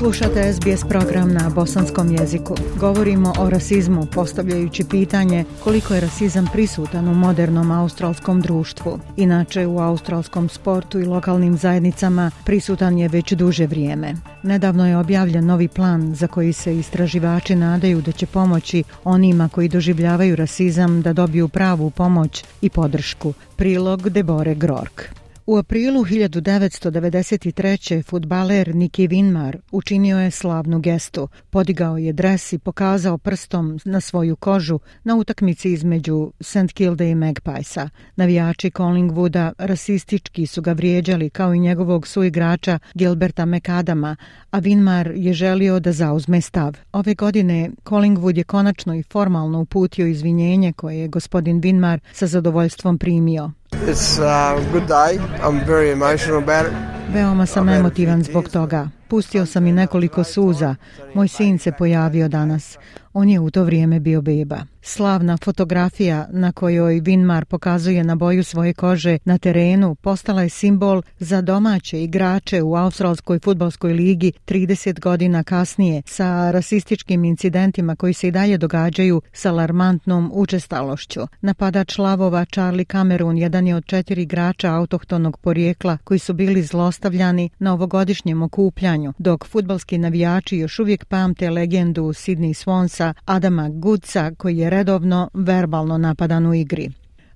Slušate SBS program na bosanskom jeziku. Govorimo o rasizmu postavljajući pitanje koliko je rasizam prisutan u modernom australskom društvu. Inače, u australskom sportu i lokalnim zajednicama prisutan je već duže vrijeme. Nedavno je objavljen novi plan za koji se istraživači nadaju da će pomoći onima koji doživljavaju rasizam da dobiju pravu pomoć i podršku. Prilog Debore Grork. U aprilu 1993. futbaler Niki Winmar učinio je slavnu gestu. Podigao je dres i pokazao prstom na svoju kožu na utakmici između St. Kilda i Magpiesa. Navijači Collingwooda rasistički su ga vrijeđali kao i njegovog suigrača Gilberta McAdama, a Winmar je želio da zauzme stav. Ove godine Collingwood je konačno i formalno uputio izvinjenje koje je gospodin Winmar sa zadovoljstvom primio. It's a good day. I'm very emotional about it. Veoma sam emotivan zbog toga. Pustio sam i nekoliko suza. Moj sin se pojavio danas. On je u to vrijeme bio beba. Slavna fotografija na kojoj Winmar pokazuje na boju svoje kože na terenu postala je simbol za domaće igrače u Australskoj futbolskoj ligi 30 godina kasnije sa rasističkim incidentima koji se i dalje događaju s alarmantnom učestalošću. Napadač Lavova Charlie Cameron jedan je od četiri igrača autohtonog porijekla koji su bili zlostavljani na ovogodišnjem okupljanju, dok futbalski navijači još uvijek pamte legendu Sydney Swansa Adama Goodsa koji je redovno verbalno napadan u igri.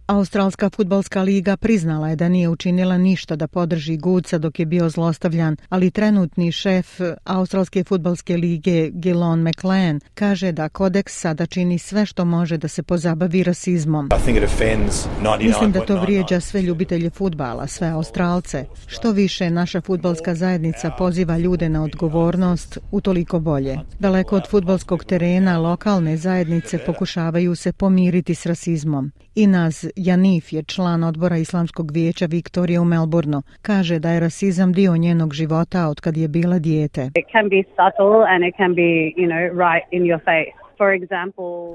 Australska futbalska liga priznala je da nije učinila ništa da podrži Guca dok je bio zlostavljan, ali trenutni šef Australske futbalske lige Gilon McLean kaže da kodeks sada čini sve što može da se pozabavi rasizmom. Mislim da to vrijeđa sve ljubitelje futbala, sve Australce. Što više naša futbalska zajednica poziva ljude na odgovornost, utoliko bolje. Daleko od futbalskog terena, lokalne zajednice pokušavaju se pomiriti s rasizmom. Inaz Janif je član odbora Islamskog vijeća Viktorije u Melbourneu. Kaže da je rasizam dio njenog života od kad je bila dijete. It can be subtle and it can be, you know, right in your face.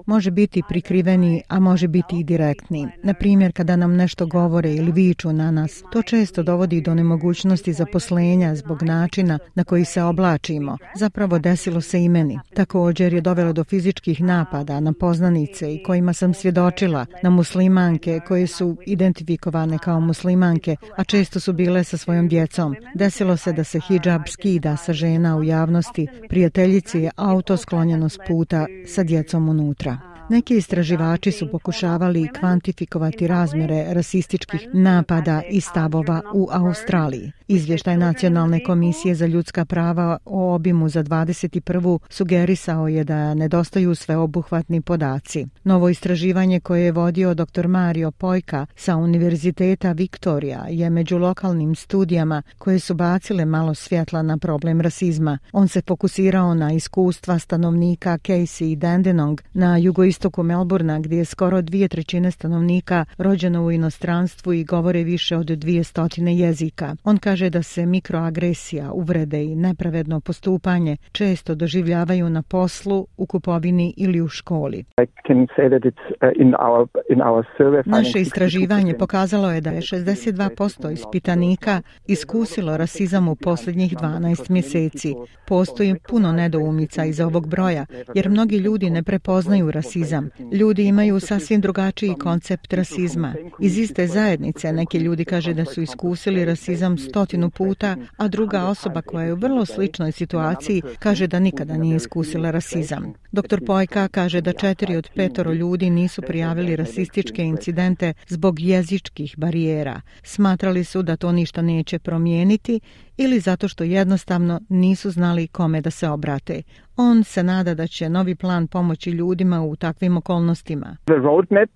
Može biti prikriveni, a može biti i direktni. Na primjer, kada nam nešto govore ili viču na nas, to često dovodi do nemogućnosti zaposlenja zbog načina na koji se oblačimo. Zapravo desilo se i meni. Također je dovelo do fizičkih napada na poznanice i kojima sam svjedočila na muslimanke koje su identifikovane kao muslimanke, a često su bile sa svojom djecom. Desilo se da se hijab skida sa žena u javnosti. Prijateljici je auto sklonjeno s puta sa djecom unutra. Neki istraživači su pokušavali kvantifikovati razmjere rasističkih napada i stavova u Australiji. Izvještaj Nacionalne komisije za ljudska prava o obimu za 21. sugerisao je da nedostaju sveobuhvatni podaci. Novo istraživanje koje je vodio dr. Mario Pojka sa Univerziteta Viktorija je među lokalnim studijama koje su bacile malo svjetla na problem rasizma. On se fokusirao na iskustva stanovnika Casey i Dandenong na jugoistoku Melburna gdje je skoro dvije trećine stanovnika rođeno u inostranstvu i govore više od dvije stotine jezika. On kaže kaže da se mikroagresija, uvrede i nepravedno postupanje često doživljavaju na poslu, u kupovini ili u školi. Uh, Naše istraživanje pokazalo je da je 62% ispitanika iskusilo rasizam u posljednjih 12 mjeseci. Postoji puno nedoumica iz ovog broja, jer mnogi ljudi ne prepoznaju rasizam. Ljudi imaju sasvim drugačiji koncept rasizma. Iz iste zajednice neki ljudi kaže da su iskusili rasizam stotinu puta, a druga osoba koja je u vrlo sličnoj situaciji kaže da nikada nije iskusila rasizam. Dr. Pojka kaže da četiri od petoro ljudi nisu prijavili rasističke incidente zbog jezičkih barijera. Smatrali su da to ništa neće promijeniti ili zato što jednostavno nisu znali kome da se obrate. On se nada da će novi plan pomoći ljudima u takvim okolnostima. The roadmap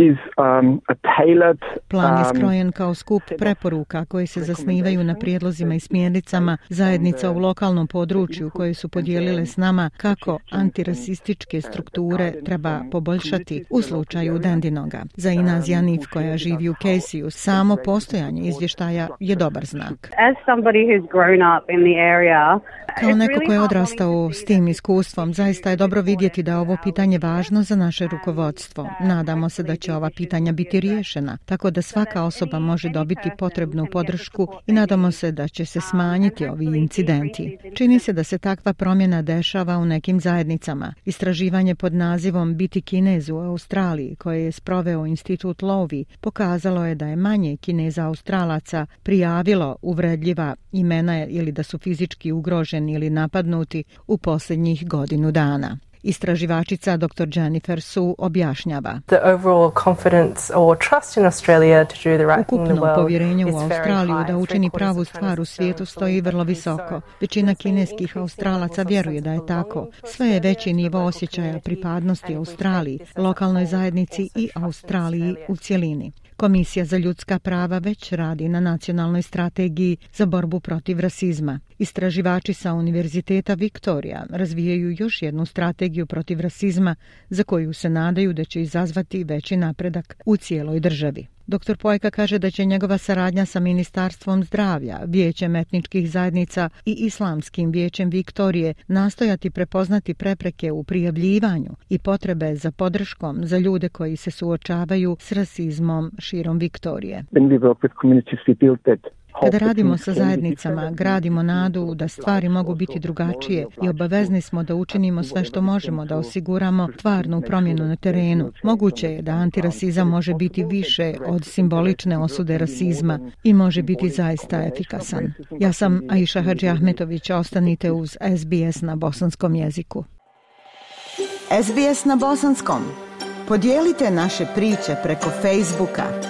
is um, a tailored plan je um, skrojen kao skup preporuka koje se zasnivaju na prijedlozima i smjernicama zajednica u lokalnom području koje su podijelile s nama kako antirasističke strukture treba poboljšati u slučaju Dendinoga. Za Inaz Janif koja živi u Casey, samo postojanje izvještaja je dobar znak. As somebody who's grown up in the area Kao neko ko je odrastao s tim iskustvom, zaista je dobro vidjeti da je ovo pitanje važno za naše rukovodstvo. Nadamo se da će ova pitanja biti riješena, tako da svaka osoba može dobiti potrebnu podršku i nadamo se da će se smanjiti ovi incidenti. Čini se da se takva promjena dešava u nekim zajednicama. Istraživanje pod nazivom Biti Kinez u Australiji, koje je sproveo institut Lovi, pokazalo je da je manje Kineza Australaca prijavilo uvredljiva imena ili da su fizički ugroženi ili napadnuti u posljednjih godinu dana. Istraživačica dr. Jennifer Su objašnjava. Ukupno povjerenje u Australiju da učini pravu stvar u svijetu stoji vrlo visoko. Većina kineskih australaca vjeruje da je tako. Sve je veći nivo osjećaja pripadnosti Australiji, lokalnoj zajednici i Australiji u cjelini. Komisija za ljudska prava već radi na nacionalnoj strategiji za borbu protiv rasizma. Istraživači sa Univerziteta Viktorija razvijaju još jednu strategiju protiv rasizma za koju se nadaju da će izazvati veći napredak u cijeloj državi. Dr. Pojka kaže da će njegova saradnja sa Ministarstvom zdravlja, Vijećem etničkih zajednica i Islamskim vijećem Viktorije nastojati prepoznati prepreke u prijavljivanju i potrebe za podrškom za ljude koji se suočavaju s rasizmom širom Viktorije. Kada radimo sa zajednicama, gradimo nadu da stvari mogu biti drugačije i obavezni smo da učinimo sve što možemo da osiguramo tvarnu promjenu na terenu. Moguće je da antirasizam može biti više od simbolične osude rasizma i može biti zaista efikasan. Ja sam Aisha Hadži Ahmetović, ostanite uz SBS na bosanskom jeziku. SBS na bosanskom. Podijelite naše priče preko Facebooka.